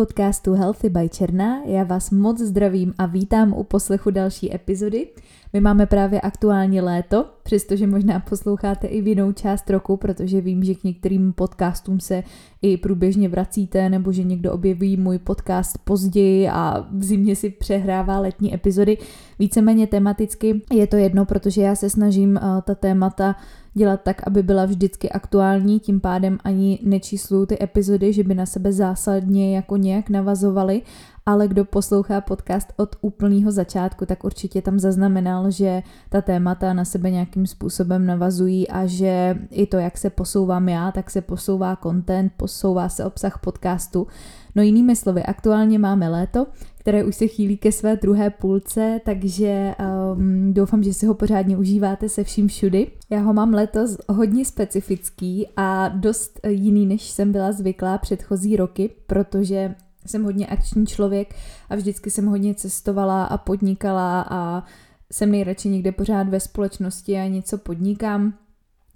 podcastu Healthy by Černá. Já vás moc zdravím a vítám u poslechu další epizody. My máme právě aktuálně léto, přestože možná posloucháte i v jinou část roku, protože vím, že k některým podcastům se i průběžně vracíte, nebo že někdo objeví můj podcast později a v zimě si přehrává letní epizody. Víceméně tematicky je to jedno, protože já se snažím uh, ta témata dělat tak, aby byla vždycky aktuální, tím pádem ani nečísluju ty epizody, že by na sebe zásadně jako nějak navazovaly, ale kdo poslouchá podcast od úplného začátku, tak určitě tam zaznamenal, že ta témata na sebe nějakým způsobem navazují a že i to, jak se posouvám já, tak se posouvá content, posouvá se obsah podcastu. No jinými slovy, aktuálně máme léto, které už se chýlí ke své druhé půlce, takže um, doufám, že si ho pořádně užíváte se vším všudy. Já ho mám letos hodně specifický a dost jiný, než jsem byla zvyklá předchozí roky, protože jsem hodně akční člověk a vždycky jsem hodně cestovala a podnikala a jsem nejradši někde pořád ve společnosti a něco podnikám.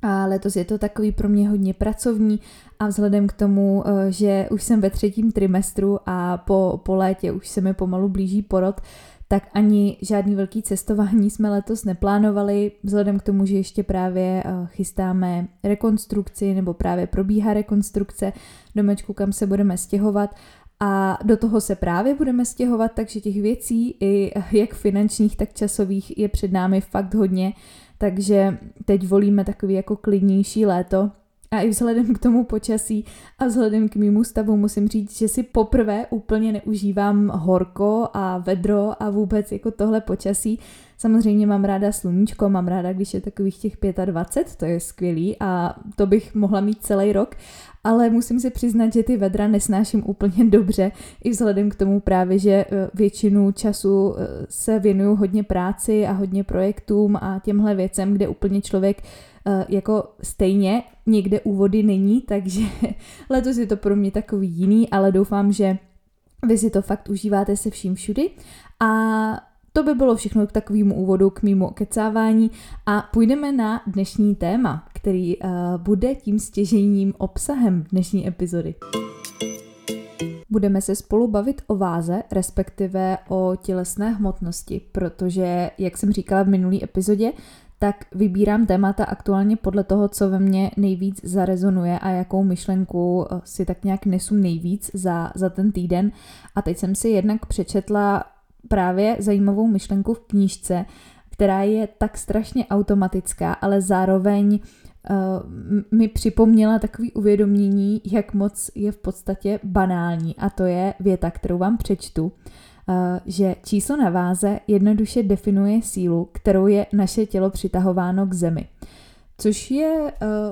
A letos je to takový pro mě hodně pracovní a vzhledem k tomu, eh, že už jsem ve třetím trimestru a po, po létě už se mi pomalu blíží porod, tak ani žádný velký cestování jsme letos neplánovali, vzhledem k tomu, že ještě právě eh, chystáme rekonstrukci nebo právě probíhá rekonstrukce domečku, kam se budeme stěhovat a do toho se právě budeme stěhovat, takže těch věcí, i jak finančních, tak časových, je před námi fakt hodně. Takže teď volíme takový jako klidnější léto, a i vzhledem k tomu počasí a vzhledem k mýmu stavu musím říct, že si poprvé úplně neužívám horko a vedro a vůbec jako tohle počasí. Samozřejmě mám ráda sluníčko, mám ráda, když je takových těch 25, to je skvělý a to bych mohla mít celý rok, ale musím si přiznat, že ty vedra nesnáším úplně dobře, i vzhledem k tomu právě, že eh, většinu času eh, se věnuju hodně práci a hodně projektům a těmhle věcem, kde úplně člověk jako stejně někde u vody není, takže letos je to pro mě takový jiný, ale doufám, že vy si to fakt užíváte se vším všudy a to by bylo všechno k takovému úvodu, k mýmu kecávání a půjdeme na dnešní téma, který uh, bude tím stěžením obsahem dnešní epizody. Budeme se spolu bavit o váze, respektive o tělesné hmotnosti, protože, jak jsem říkala v minulý epizodě, tak vybírám témata aktuálně podle toho, co ve mně nejvíc zarezonuje a jakou myšlenku eh, si tak nějak nesu nejvíc za, za ten týden. A teď jsem si jednak přečetla právě zajímavou myšlenku v knížce, která je tak strašně automatická, ale zároveň uh, mi připomněla takový uvědomění, jak moc je v podstatě banální. A to je věta, kterou vám přečtu, že číslo na váze jednoduše definuje sílu, kterou je naše tělo přitahováno k zemi. Což je uh,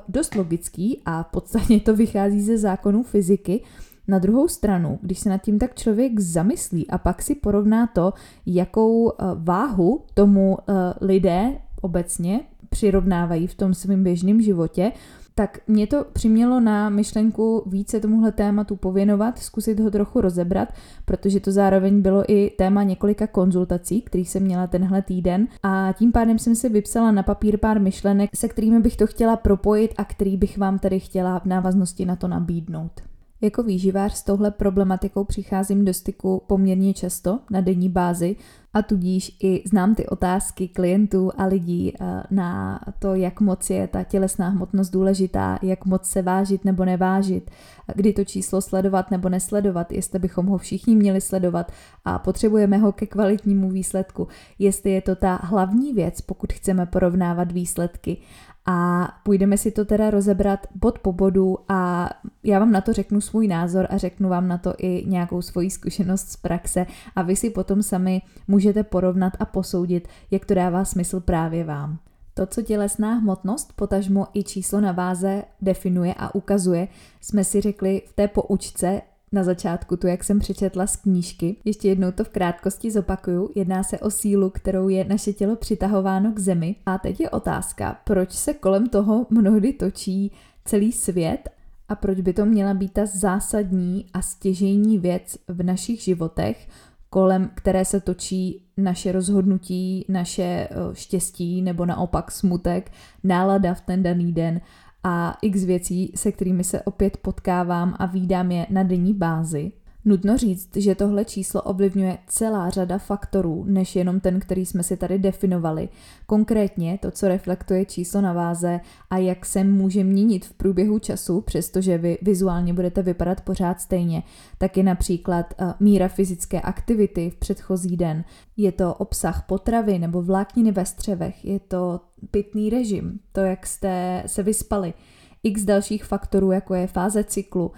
dost logický a podstatně to vychází ze zákonů fyziky, na druhou stranu, když se nad tím tak člověk zamyslí a pak si porovná to, jakou eh, váhu tomu eh, lidé obecně přirovnávají v tom svém běžném životě, tak mě to přimělo na myšlenku více tomuhle tématu pověnovat, zkusit ho trochu rozebrat, protože to zároveň bylo i téma několika konzultací, kterých jsem měla tenhle týden a tím pádem jsem si vypsala na papír pár myšlenek, se kterými bych to chtěla propojit a který bych vám tady chtěla v návaznosti na to nabídnout. Jako výživář s touhle problematikou přicházím do styku poměrně často na denní bázi a tudíž i znám ty otázky klientů a lidí eh, na to, jak moc je ta tělesná hmotnost důležitá, jak moc se vážit nebo nevážit, kdy to číslo sledovat nebo nesledovat, jestli bychom ho všichni měli sledovat a potřebujeme ho ke kvalitnímu výsledku, jestli je to ta hlavní věc, pokud chceme porovnávat výsledky a půjdeme si to teda rozebrat bod po bodu a já vám na to řeknu svůj názor a řeknu vám na to i nějakou svoji zkušenost z praxe a vy si potom sami můžete porovnat a posoudit, jak to dává smysl právě vám. To, co tělesná hmotnost, potažmo i číslo na váze definuje a ukazuje, jsme si řekli v té poučce na začátku, tu jak jsem přečetla z knížky. Ještě jednou to v krátkosti zopakuju. Jedná se o sílu, kterou je naše tělo přitahováno k zemi. A teď je otázka, proč se kolem toho mnohdy točí celý svět a proč by to měla být ta zásadní a stěžejní věc v našich životech, kolem které se točí naše rozhodnutí, naše eh, štěstí nebo naopak smutek, nálada v ten daný den a x věcí, se kterými se opět potkávám a výdám je na denní bázi. Nutno říct, že tohle číslo ovlivňuje celá řada faktorů, než jenom ten, který jsme si tady definovali. Konkrétně to, co reflektuje číslo na váze a jak se může měnit v průběhu času, přestože vy vizuálně budete vypadat pořád stejně, tak je například eh, míra fyzické aktivity v předchozí den, je to obsah potravy nebo vlákniny ve střevech, je to pitný režim, to, jak jste se vyspali, x dalších faktorů, jako je fáze cyklu,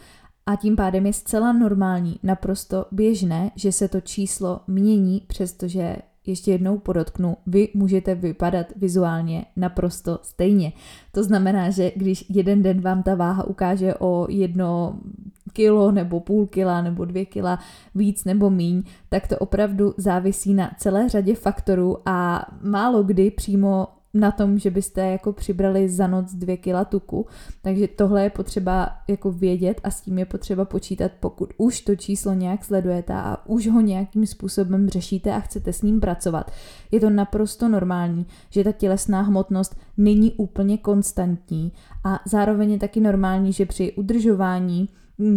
a tím pádem je zcela normální, naprosto běžné, že se to číslo mění, přestože ještě jednou podotknu, vy můžete vypadat vizuálně naprosto stejně. To znamená, že když jeden den vám ta váha ukáže o jedno kilo nebo půl kila nebo dvě kila víc nebo míň, tak to opravdu závisí na celé řadě faktorů a málo kdy přímo na tom, že byste jako přibrali za noc dvě kila tuku. Takže tohle je potřeba jako vědět a s tím je potřeba počítat, pokud už to číslo nějak sledujete a už ho nějakým způsobem řešíte a chcete s ním pracovat. Je to naprosto normální, že ta tělesná hmotnost není úplně konstantní a zároveň je taky normální, že při udržování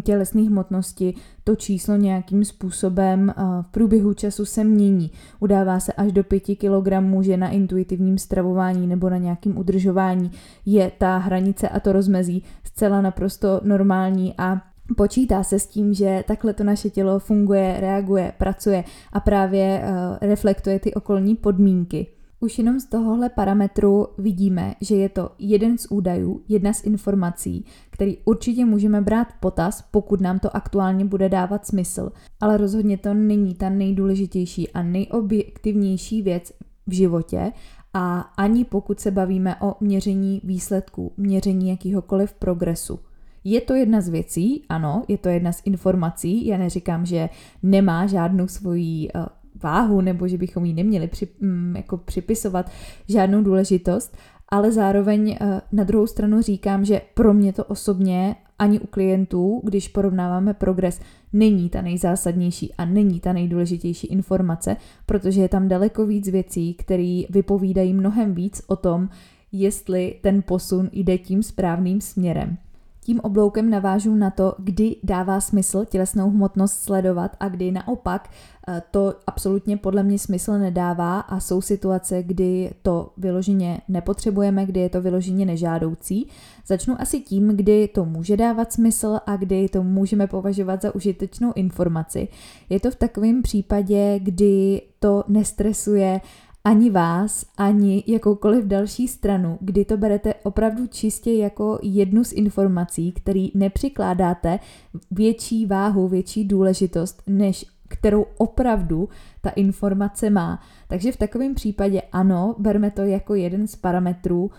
tělesné hmotnosti to číslo nějakým způsobem v průběhu času se mění. Udává se až do 5 kg, že na intuitivním stravování nebo na nějakým udržování je ta hranice a to rozmezí zcela naprosto normální a Počítá se s tím, že takhle to naše tělo funguje, reaguje, pracuje a právě uh, reflektuje ty okolní podmínky. Už jenom z tohohle parametru vidíme, že je to jeden z údajů, jedna z informací, který určitě můžeme brát potaz, pokud nám to aktuálně bude dávat smysl, ale rozhodně to není ta nejdůležitější a nejobjektivnější věc v životě a ani pokud se bavíme o měření výsledků, měření jakýhokoliv progresu. Je to jedna z věcí, ano, je to jedna z informací. Já neříkám, že nemá žádnou svoji uh, váhu nebo že bychom jí neměli při, um, jako připisovat žádnou důležitost, ale zároveň uh, na druhou stranu říkám, že pro mě to osobně ani u klientů, když porovnáváme progres, není ta nejzásadnější a není ta nejdůležitější informace, protože je tam daleko víc věcí, které vypovídají mnohem víc o tom, jestli ten posun jde tím správným směrem. Tím obloukem navážu na to, kdy dává smysl tělesnou hmotnost sledovat a kdy naopak eh, to absolutně podle mě smysl nedává a jsou situace, kdy to vyloženě nepotřebujeme, kdy je to vyloženě nežádoucí. Začnu asi tím, kdy to může dávat smysl a kdy to můžeme považovat za užitečnou informaci. Je to v takovém případě, kdy to nestresuje ani vás, ani jakoukoliv další stranu, kdy to berete opravdu čistě jako jednu z informací, který nepřikládáte větší váhu, větší důležitost, než kterou opravdu ta informace má. Takže v takovém případě ano, berme to jako jeden z parametrů,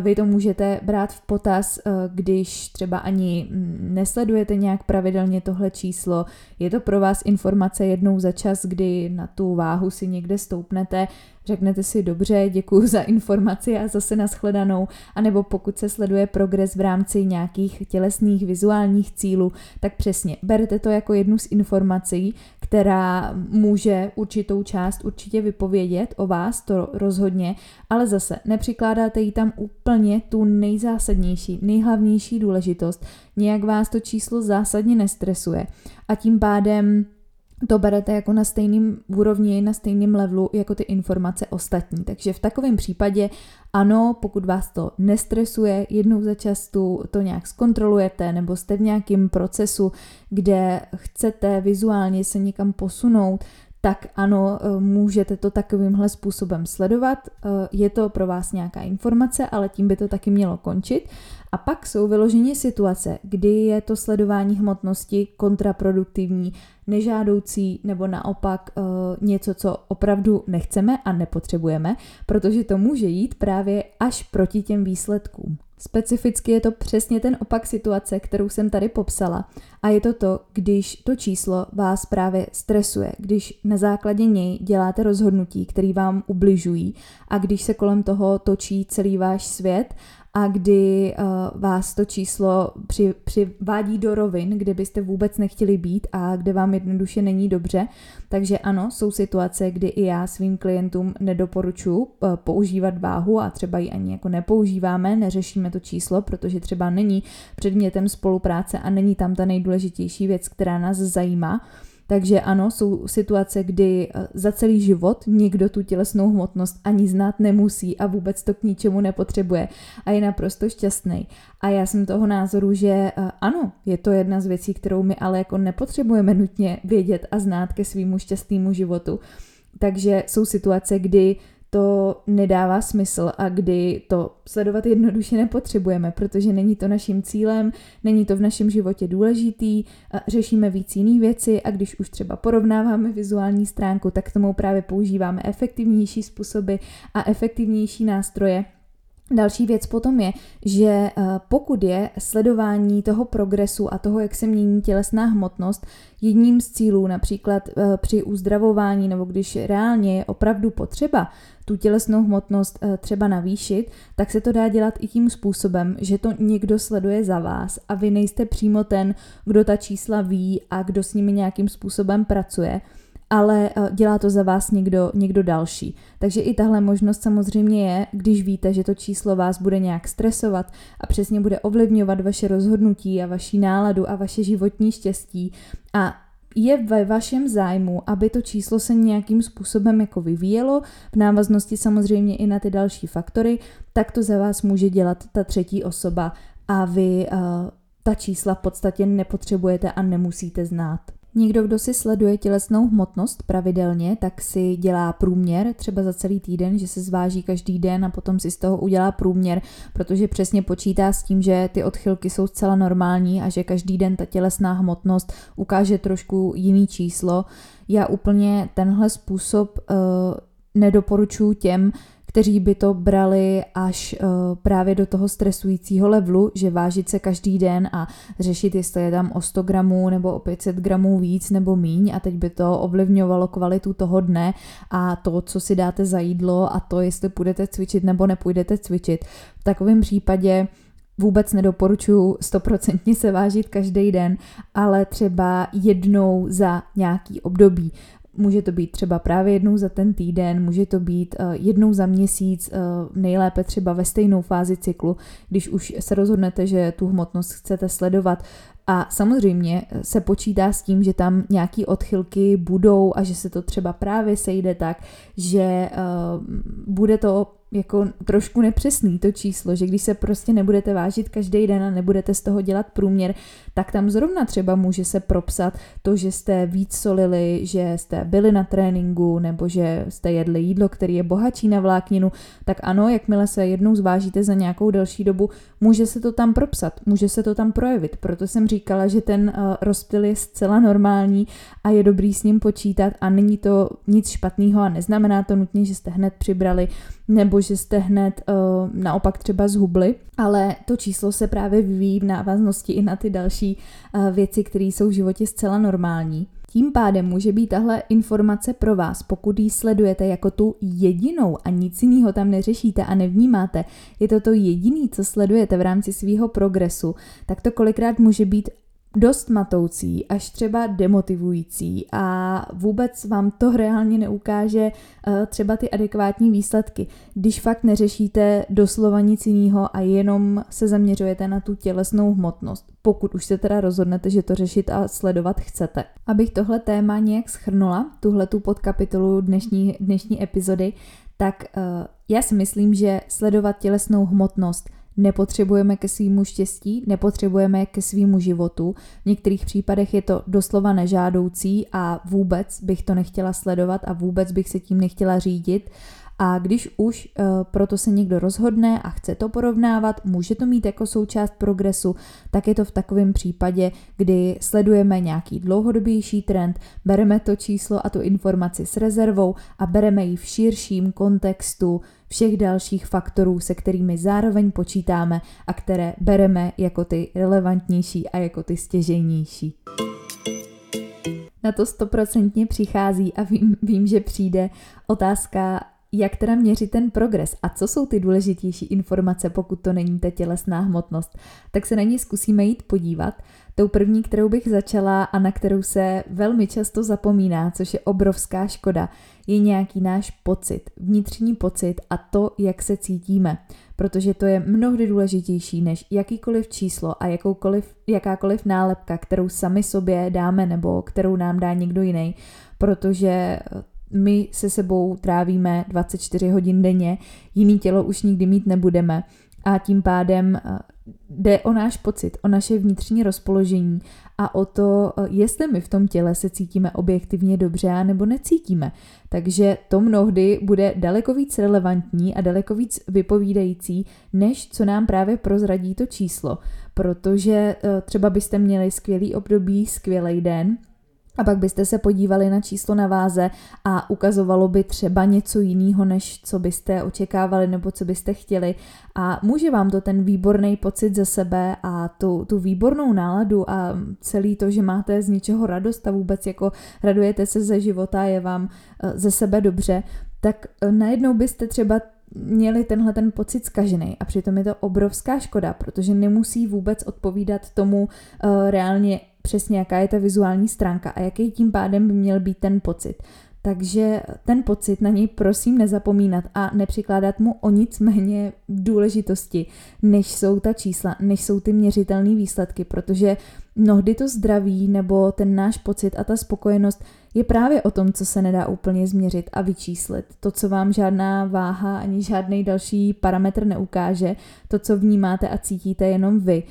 vy to můžete brát v potaz, eh, když třeba ani nesledujete nějak pravidelně tohle číslo. Je to pro vás informace jednou za čas, kdy na tu váhu si někde stoupnete, řeknete si dobře, děkuji za informaci a zase nashledanou, anebo pokud se sleduje progres v rámci nějakých tělesných vizuálních cílů, tak přesně berte to jako jednu z informací, která může určitou část určitě vypovědět o vás, to rozhodně, ale zase nepřikládáte jí tam úplně tu nejzásadnější, nejhlavnější důležitost, nějak vás to číslo zásadně nestresuje. A tím pádem to berete jako na stejným úrovni, na stejném levelu jako ty informace ostatní. Takže v takovém případě ano, pokud vás to nestresuje, jednou za čas tu to nějak zkontrolujete nebo jste v nějakém procesu, kde chcete vizuálně se někam posunout, tak ano, eh, můžete to takovýmhle způsobem sledovat. Eh, je to pro vás nějaká informace, ale tím by to taky mělo končit. A pak jsou vyloženě situace, kdy je to sledování hmotnosti kontraproduktivní, nežádoucí nebo naopak uh, něco, co opravdu nechceme a nepotřebujeme, protože to může jít právě až proti těm výsledkům. Specificky je to přesně ten opak situace, kterou jsem tady popsala. A je to to, když to číslo vás právě stresuje, když na základě něj děláte rozhodnutí, které vám ubližují a když se kolem toho točí celý váš svět a kdy uh, vás to číslo při, přivádí do rovin, kde byste vůbec nechtěli být a kde vám jednoduše není dobře. Takže ano, jsou situace, kdy i já svým klientům nedoporučuji uh, používat váhu a třeba ji ani jako nepoužíváme, neřešíme to číslo, protože třeba není předmětem spolupráce a není tam ta nejdůležitější věc, která nás zajímá. Takže ano, jsou situace, kdy eh, za celý život někdo tu tělesnou hmotnost ani znát nemusí a vůbec to k ničemu nepotřebuje a je naprosto šťastný. A já jsem toho názoru, že eh, ano, je to jedna z věcí, kterou my ale jako nepotřebujeme nutně vědět a znát ke svýmu šťastnému životu. Takže jsou situace, kdy to nedává smysl a kdy to sledovat jednoduše nepotřebujeme, protože není to naším cílem, není to v našem životě důležitý, řešíme víc jiný věci a když už třeba porovnáváme vizuální stránku, tak k tomu právě používáme efektivnější způsoby a efektivnější nástroje, Další věc potom je, že eh, pokud je sledování toho progresu a toho, jak se mění tělesná hmotnost, jedním z cílů například eh, při uzdravování nebo když reálně je opravdu potřeba tu tělesnou hmotnost eh, třeba navýšit, tak se to dá dělat i tím způsobem, že to někdo sleduje za vás a vy nejste přímo ten, kdo ta čísla ví a kdo s nimi nějakým způsobem pracuje ale eh, dělá to za vás někdo, někdo další. Takže i tahle možnost samozřejmě je, když víte, že to číslo vás bude nějak stresovat a přesně bude ovlivňovat vaše rozhodnutí a vaši náladu a vaše životní štěstí a je ve vašem zájmu, aby to číslo se nějakým způsobem jako vyvíjelo, v návaznosti samozřejmě i na ty další faktory, tak to za vás může dělat ta třetí osoba a vy uh, ta čísla v podstatě nepotřebujete a nemusíte znát. Někdo, kdo si sleduje tělesnou hmotnost pravidelně, tak si dělá průměr třeba za celý týden, že se zváží každý den a potom si z toho udělá průměr, protože přesně počítá s tím, že ty odchylky jsou zcela normální a že každý den ta tělesná hmotnost ukáže trošku jiný číslo. Já úplně tenhle způsob uh, nedoporučuji těm, kteří by to brali až uh, právě do toho stresujícího levelu, že vážit se každý den a řešit, jestli je tam o 100 gramů nebo o 500 gramů víc nebo míň a teď by to ovlivňovalo kvalitu toho dne a to, co si dáte za jídlo a to, jestli půjdete cvičit nebo nepůjdete cvičit. V takovém případě vůbec nedoporučuji stoprocentně se vážit každý den, ale třeba jednou za nějaký období. Může to být třeba právě jednou za ten týden, může to být uh, jednou za měsíc, uh, nejlépe třeba ve stejnou fázi cyklu, když už se rozhodnete, že tu hmotnost chcete sledovat. A samozřejmě se počítá s tím, že tam nějaký odchylky budou a že se to třeba právě sejde tak, že bude to jako trošku nepřesný to číslo, že když se prostě nebudete vážit každý den a nebudete z toho dělat průměr, tak tam zrovna třeba může se propsat to, že jste víc solili, že jste byli na tréninku nebo že jste jedli jídlo, který je bohatší na vlákninu, tak ano, jakmile se jednou zvážíte za nějakou delší dobu, může se to tam propsat, může se to tam projevit. Proto jsem říkala, že ten uh, rozptyl je zcela normální a je dobrý s ním počítat a není to nic špatného a neznamená to nutně, že jste hned přibrali nebo že jste hned uh, naopak třeba zhubli, ale to číslo se právě vyvíjí v návaznosti i na ty další uh, věci, které jsou v životě zcela normální. Tím pádem může být tahle informace pro vás, pokud ji sledujete jako tu jedinou a nic jiného tam neřešíte a nevnímáte, je to to jediný, co sledujete v rámci svého progresu, tak to kolikrát může být dost matoucí, až třeba demotivující a vůbec vám to reálně neukáže uh, třeba ty adekvátní výsledky, když fakt neřešíte doslova nic jiného a jenom se zaměřujete na tu tělesnou hmotnost, pokud už se teda rozhodnete, že to řešit a sledovat chcete. Abych tohle téma nějak schrnula, tuhle tu podkapitolu dnešní, dnešní epizody, tak uh, já si myslím, že sledovat tělesnou hmotnost – nepotřebujeme ke svýmu štěstí, nepotřebujeme ke svýmu životu. V některých případech je to doslova nežádoucí a vůbec bych to nechtěla sledovat a vůbec bych se tím nechtěla řídit. A když už uh, proto se někdo rozhodne a chce to porovnávat, může to mít jako součást progresu, tak je to v takovém případě, kdy sledujeme nějaký dlouhodobější trend, bereme to číslo a tu informaci s rezervou a bereme ji v širším kontextu všech dalších faktorů, se kterými zároveň počítáme a které bereme jako ty relevantnější a jako ty stěžejnější. Na to stoprocentně přichází a vím, vím, že přijde otázka, jak teda měřit ten progres a co jsou ty důležitější informace, pokud to není ta tělesná hmotnost, tak se na ní zkusíme jít podívat. Tou první, kterou bych začala a na kterou se velmi často zapomíná, což je obrovská škoda, je nějaký náš pocit, vnitřní pocit a to, jak se cítíme. Protože to je mnohdy důležitější než jakýkoliv číslo a jakoukoliv, jakákoliv nálepka, kterou sami sobě dáme nebo kterou nám dá někdo jiný. Protože my se sebou trávíme 24 hodin denně, jiný tělo už nikdy mít nebudeme a tím pádem eh, jde o náš pocit, o naše vnitřní rozpoložení a o to, eh, jestli my v tom těle se cítíme objektivně dobře nebo necítíme. Takže to mnohdy bude daleko víc relevantní a daleko víc vypovídající, než co nám právě prozradí to číslo. Protože eh, třeba byste měli skvělý období, skvělý den, a pak byste se podívali na číslo na váze a ukazovalo by třeba něco jiného, než co byste očekávali nebo co byste chtěli. A může vám to ten výborný pocit ze sebe a tu, tu výbornou náladu a celý to, že máte z něčeho radost a vůbec jako radujete se ze života, je vám eh, ze sebe dobře, tak eh, najednou byste třeba měli tenhle ten pocit zkažený a přitom je to obrovská škoda, protože nemusí vůbec odpovídat tomu uh, reálně přesně, jaká je ta vizuální stránka a jaký tím pádem by měl být ten pocit. Takže ten pocit na něj prosím nezapomínat a nepřikládat mu o nic méně důležitosti, než jsou ta čísla, než jsou ty měřitelné výsledky, protože mnohdy to zdraví nebo ten náš pocit a ta spokojenost je právě o tom, co se nedá úplně změřit a vyčíslit. To, co vám žádná váha ani žádný další parametr neukáže, to, co vnímáte a cítíte jenom vy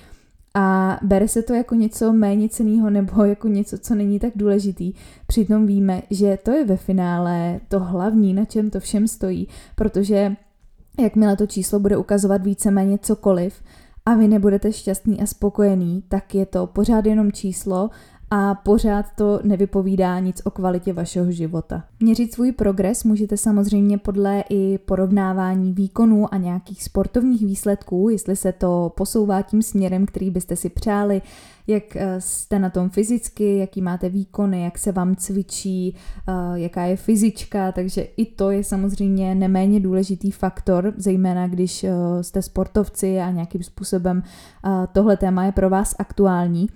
a bere se to jako něco méně ceného nebo jako něco, co není tak důležitý. Přitom víme, že to je ve finále to hlavní, na čem to všem stojí, protože jakmile to číslo bude ukazovat víceméně cokoliv a vy nebudete šťastný a spokojený, tak je to pořád jenom číslo a pořád to nevypovídá nic o kvalitě vašeho života. Měřit svůj progres můžete samozřejmě podle i porovnávání výkonů a nějakých sportovních výsledků, jestli se to posouvá tím směrem, který byste si přáli, jak eh, jste na tom fyzicky, jaký máte výkony, jak se vám cvičí, eh, jaká je fyzička, takže i to je samozřejmě neméně důležitý faktor, zejména když eh, jste sportovci a nějakým způsobem tohle téma je pro vás aktuální.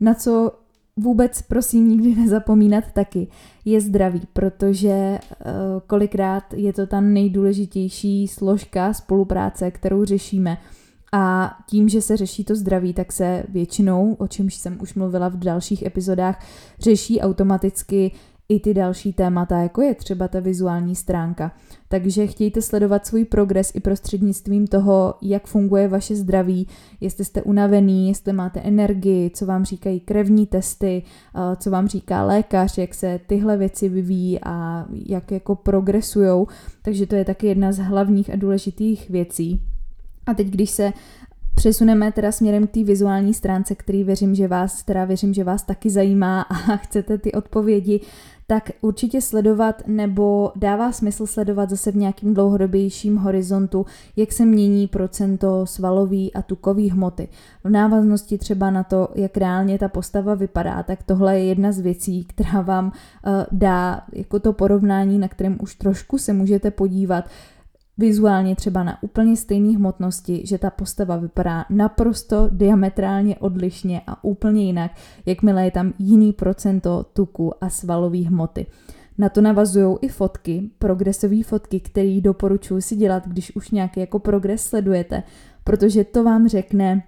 Na co vůbec prosím nikdy nezapomínat taky, je zdraví, protože uh, kolikrát je to ta nejdůležitější složka spolupráce, kterou řešíme. A tím, že se řeší to zdraví, tak se většinou, o čemž jsem už mluvila v dalších epizodách, řeší automaticky i ty další témata, jako je třeba ta vizuální stránka. Takže chtějte sledovat svůj progres i prostřednictvím toho, jak funguje vaše zdraví, jestli jste unavený, jestli máte energii, co vám říkají krevní testy, eh, co vám říká lékař, jak se tyhle věci vyvíjí a jak jako progresujou. Takže to je taky jedna z hlavních a důležitých věcí. A teď, když se přesuneme teda směrem k té vizuální stránce, který věřím, že vás, teda věřím, že vás taky zajímá a chcete ty odpovědi, tak určitě sledovat nebo dává smysl sledovat zase v nějakým dlouhodobějším horizontu, jak se mění procento svalový a tukový hmoty. V návaznosti třeba na to, jak reálně ta postava vypadá, tak tohle je jedna z věcí, která vám uh, dá jako to porovnání, na kterém už trošku se můžete podívat, vizuálně třeba na úplně stejné hmotnosti, že ta postava vypadá naprosto diametrálně odlišně a úplně jinak, jakmile je tam jiný procento tuku a svalové hmoty. Na to navazují i fotky, progresové fotky, které doporučuji si dělat, když už nějaký jako progres sledujete, protože to vám řekne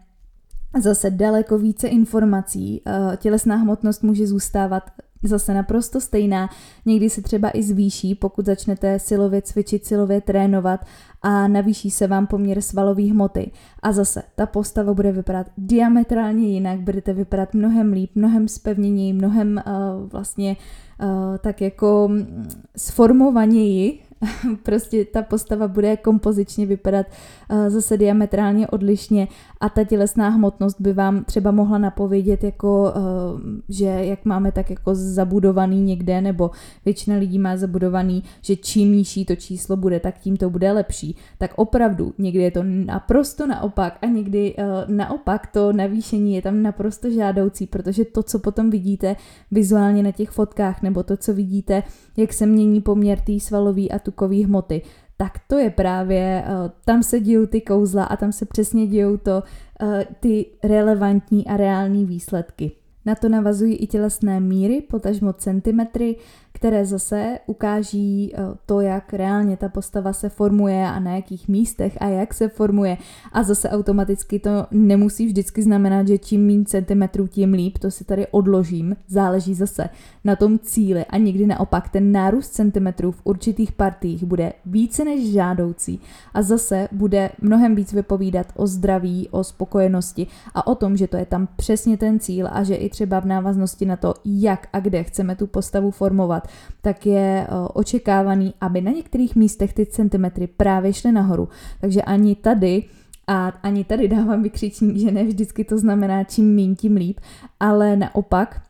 zase daleko více informací. Eh, tělesná hmotnost může zůstávat zase naprosto stejná, někdy se třeba i zvýší, pokud začnete silově cvičit, silově trénovat a navýší se vám poměr svalové hmoty. A zase ta postava bude vypadat diametrálně jinak, budete vypadat mnohem líp, mnohem spevněněji, mnohem uh, vlastně uh, tak jako mm, sformovaněji, prostě ta postava bude kompozičně vypadat uh, zase diametrálně odlišně a ta tělesná hmotnost by vám třeba mohla napovědět jako, uh, že jak máme tak jako zabudovaný někde, nebo většina lidí má zabudovaný, že čím nižší to číslo bude, tak tím to bude lepší. Tak opravdu někdy je to naprosto naopak a někdy uh, naopak to navýšení je tam naprosto žádoucí, protože to, co potom vidíte vizuálně na těch fotkách, nebo to, co vidíte, jak se mění poměr té svalový a tukové hmoty, tak to je právě, uh, tam se dějou ty kouzla a tam se přesně dějou to, uh, ty relevantní a reální výsledky. Na to navazují i tělesné míry, potažmo centimetry, které zase ukáží eh, to, jak reálně ta postava se formuje a na jakých místech a jak se formuje. A zase automaticky to nemusí vždycky znamenat, že čím méně centimetrů, tím líp. To si tady odložím. Záleží zase na tom cíli a někdy naopak ten nárůst centimetrů v určitých partiích bude více než žádoucí a zase bude mnohem víc vypovídat o zdraví, o spokojenosti a o tom, že to je tam přesně ten cíl a že i třeba v návaznosti na to, jak a kde chceme tu postavu formovat, tak je očekávaný, aby na některých místech ty centimetry právě šly nahoru. Takže ani tady a ani tady dávám vykřičník, že ne vždycky to znamená čím míň, tím líp, ale naopak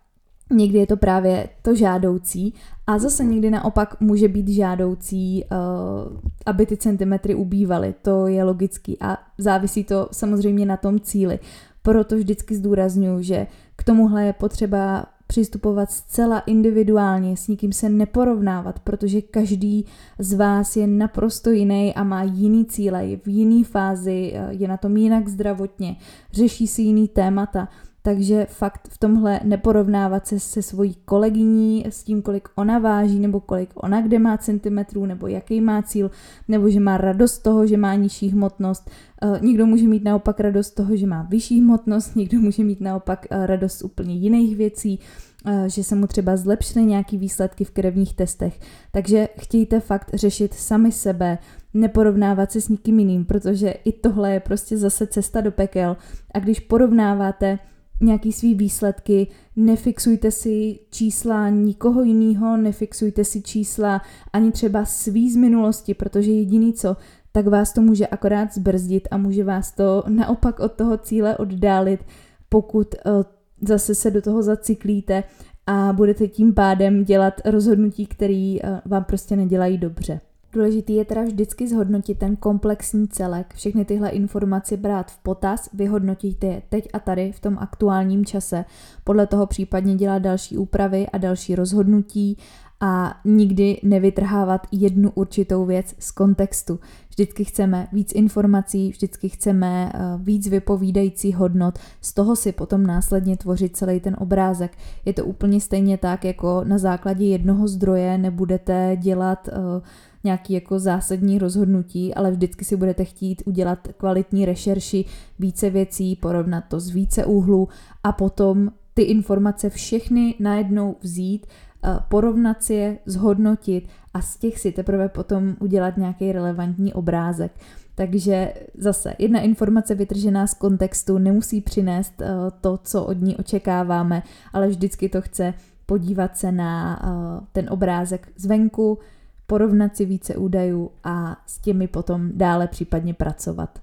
Někdy je to právě to žádoucí a zase někdy naopak může být žádoucí, uh, aby ty centimetry ubývaly. To je logický a závisí to samozřejmě na tom cíli. Proto vždycky zdůraznuju, že k tomuhle je potřeba přistupovat zcela individuálně, s nikým se neporovnávat, protože každý z vás je naprosto jiný a má jiný cíle, je v jiný fázi, je na tom jinak zdravotně, řeší si jiný témata. Takže fakt v tomhle neporovnávat se se svojí kolegyní, s tím, kolik ona váží, nebo kolik ona kde má centimetrů, nebo jaký má cíl, nebo že má radost toho, že má nižší hmotnost. Eh, někdo může mít naopak radost toho, že má vyšší hmotnost, někdo může mít naopak eh, radost z úplně jiných věcí, eh, že se mu třeba zlepšily nějaký výsledky v krevních testech. Takže chtějte fakt řešit sami sebe, neporovnávat se s nikým jiným, protože i tohle je prostě zase cesta do pekel. A když porovnáváte nějaký svý výsledky, nefixujte si čísla nikoho jiného, nefixujte si čísla ani třeba svý z minulosti, protože jediný co, tak vás to může akorát zbrzdit a může vás to naopak od toho cíle oddálit, pokud uh, zase se do toho zacyklíte a budete tím pádem dělat rozhodnutí, které uh, vám prostě nedělají dobře. Důležitý je teda vždycky zhodnotit ten komplexní celek, všechny tyhle informace brát v potaz, vyhodnotit je teď a tady v tom aktuálním čase, podle toho případně dělat další úpravy a další rozhodnutí a nikdy nevytrhávat jednu určitou věc z kontextu. Vždycky chceme víc informací, vždycky chceme eh, víc vypovídající hodnot, z toho si potom následně tvořit celý ten obrázek. Je to úplně stejně tak, jako na základě jednoho zdroje nebudete dělat uh, nějaký jako zásadní rozhodnutí, ale vždycky si budete chtít udělat kvalitní rešerši, více věcí, porovnat to z více úhlů a potom ty informace všechny najednou vzít, eh, porovnat si je, zhodnotit a z těch si teprve potom udělat nějaký relevantní obrázek. Takže zase jedna informace vytržená z kontextu nemusí přinést eh, to, co od ní očekáváme, ale vždycky to chce podívat se na eh, ten obrázek zvenku, porovnat si více údajů a s těmi potom dále případně pracovat.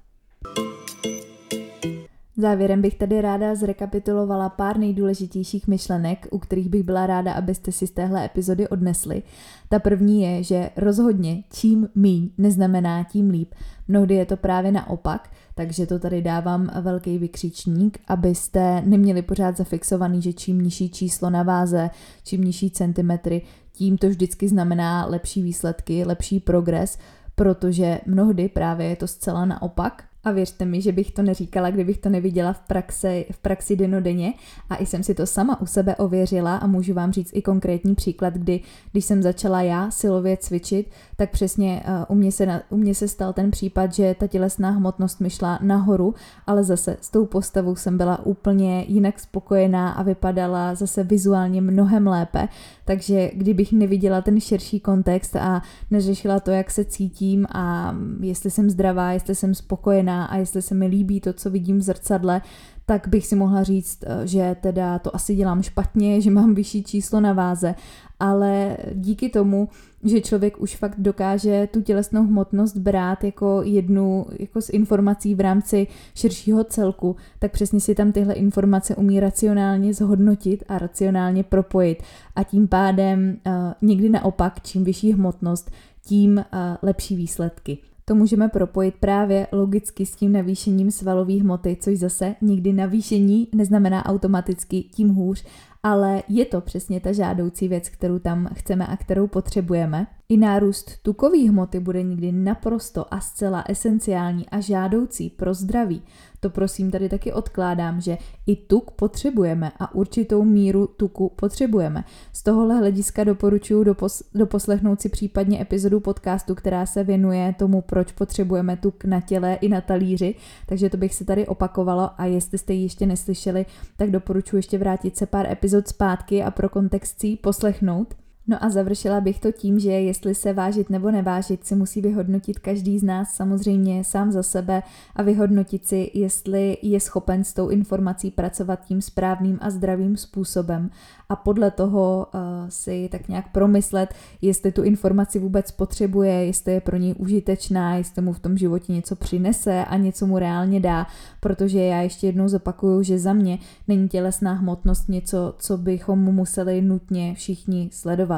Závěrem bych tady ráda zrekapitulovala pár nejdůležitějších myšlenek, u kterých bych byla ráda, abyste si z téhle epizody odnesli. Ta první je, že rozhodně čím míň neznamená tím líp. Mnohdy je to právě naopak, takže to tady dávám velký vykřičník, abyste neměli pořád zafixovaný, že čím nižší číslo na váze, čím nižší centimetry, tím to vždycky znamená lepší výsledky, lepší progres, protože mnohdy právě je to zcela naopak. A věřte mi, že bych to neříkala, kdybych to neviděla v praxi, v praxi denodenně. A i jsem si to sama u sebe ověřila a můžu vám říct i konkrétní příklad, kdy když jsem začala já silově cvičit, tak přesně uh, u, mě se, u mě se stal ten případ, že ta tělesná hmotnost mi šla nahoru, ale zase s tou postavou jsem byla úplně jinak spokojená a vypadala zase vizuálně mnohem lépe, takže kdybych neviděla ten širší kontext a neřešila to, jak se cítím a jestli jsem zdravá, jestli jsem spokojená a jestli se mi líbí to, co vidím v zrcadle, tak bych si mohla říct, eh, že teda to asi dělám špatně, že mám vyšší číslo na váze, ale díky tomu, že člověk už fakt dokáže tu tělesnou hmotnost brát jako jednu jako z informací v rámci širšího celku, tak přesně si tam tyhle informace umí racionálně zhodnotit a racionálně propojit. A tím pádem uh, někdy naopak, čím vyšší hmotnost, tím uh, lepší výsledky. To můžeme propojit právě logicky s tím navýšením svalové hmoty, což zase nikdy navýšení neznamená automaticky tím hůř, ale je to přesně ta žádoucí věc, kterou tam chceme a kterou potřebujeme. I nárůst tukové hmoty bude nikdy naprosto a zcela esenciální a žádoucí pro zdraví. To prosím tady taky odkládám, že i tuk potřebujeme a určitou míru tuku potřebujeme. Z tohohle hlediska doporučuji dopos- doposlechnout si případně epizodu podcastu, která se věnuje tomu, proč potřebujeme tuk na těle i na talíři, takže to bych se tady opakovalo a jestli jste ji ještě neslyšeli, tak doporučuji ještě vrátit se pár epizod zpátky a pro kontext si poslechnout. No a završila bych to tím, že jestli se vážit nebo nevážit, si musí vyhodnotit každý z nás samozřejmě sám za sebe a vyhodnotit si, jestli je schopen s tou informací pracovat tím správným a zdravým způsobem. A podle toho uh, si tak nějak promyslet, jestli tu informaci vůbec potřebuje, jestli je pro něj užitečná, jestli mu v tom životě něco přinese a něco mu reálně dá, protože já ještě jednou zopakuju, že za mě není tělesná hmotnost něco, co bychom museli nutně všichni sledovat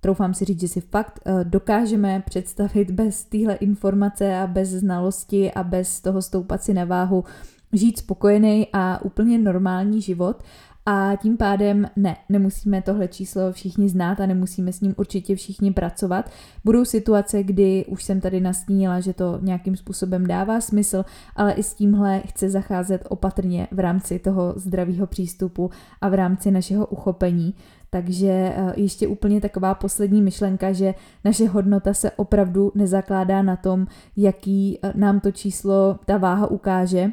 troufám si říct, že si fakt uh, dokážeme představit bez téhle informace a bez znalosti a bez toho stoupat si na váhu žít spokojený a úplně normální život a tím pádem ne, nemusíme tohle číslo všichni znát a nemusíme s ním určitě všichni pracovat. Budou situace, kdy už jsem tady nastínila, že to nějakým způsobem dává smysl, ale i s tímhle chce zacházet opatrně v rámci toho zdravého přístupu a v rámci našeho uchopení. Takže eh, ještě úplně taková poslední myšlenka, že naše hodnota se opravdu nezakládá na tom, jaký eh, nám to číslo, ta váha ukáže,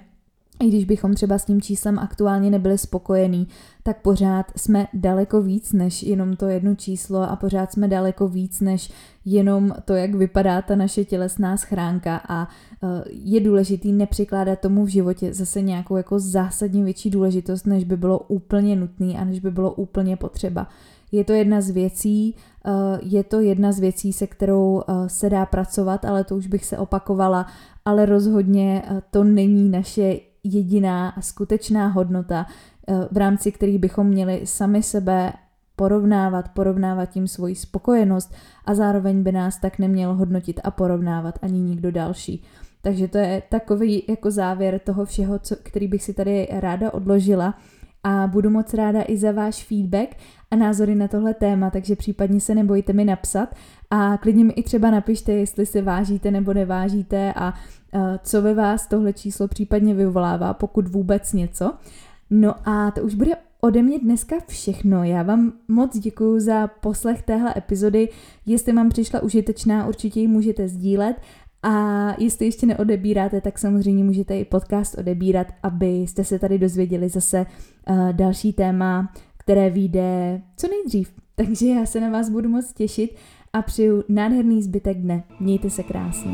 i když bychom třeba s tím číslem aktuálně nebyli spokojení, tak pořád jsme daleko víc než jenom to jedno číslo a pořád jsme daleko víc než jenom to, jak vypadá ta naše tělesná schránka a e, je důležitý nepřikládat tomu v životě zase nějakou jako zásadně větší důležitost, než by bylo úplně nutný a než by bylo úplně potřeba. Je to jedna z věcí, e, je to jedna z věcí, se kterou e, se dá pracovat, ale to už bych se opakovala, ale rozhodně to není naše jediná a skutečná hodnota, eh, v rámci kterých bychom měli sami sebe porovnávat, porovnávat tím svoji spokojenost a zároveň by nás tak neměl hodnotit a porovnávat ani nikdo další. Takže to je takový jako závěr toho všeho, co, který bych si tady ráda odložila a budu moc ráda i za váš feedback a názory na tohle téma, takže případně se nebojte mi napsat a klidně mi i třeba napište, jestli se vážíte nebo nevážíte a uh, co ve vás tohle číslo případně vyvolává, pokud vůbec něco. No a to už bude ode mě dneska všechno. Já vám moc děkuji za poslech téhle epizody. Jestli vám přišla užitečná, určitě ji můžete sdílet. A jestli ještě neodebíráte, tak samozřejmě můžete i podcast odebírat, abyste se tady dozvěděli zase uh, další téma, které vyjde co nejdřív. Takže já se na vás budu moc těšit a přeju nádherný zbytek dne. Mějte se krásně.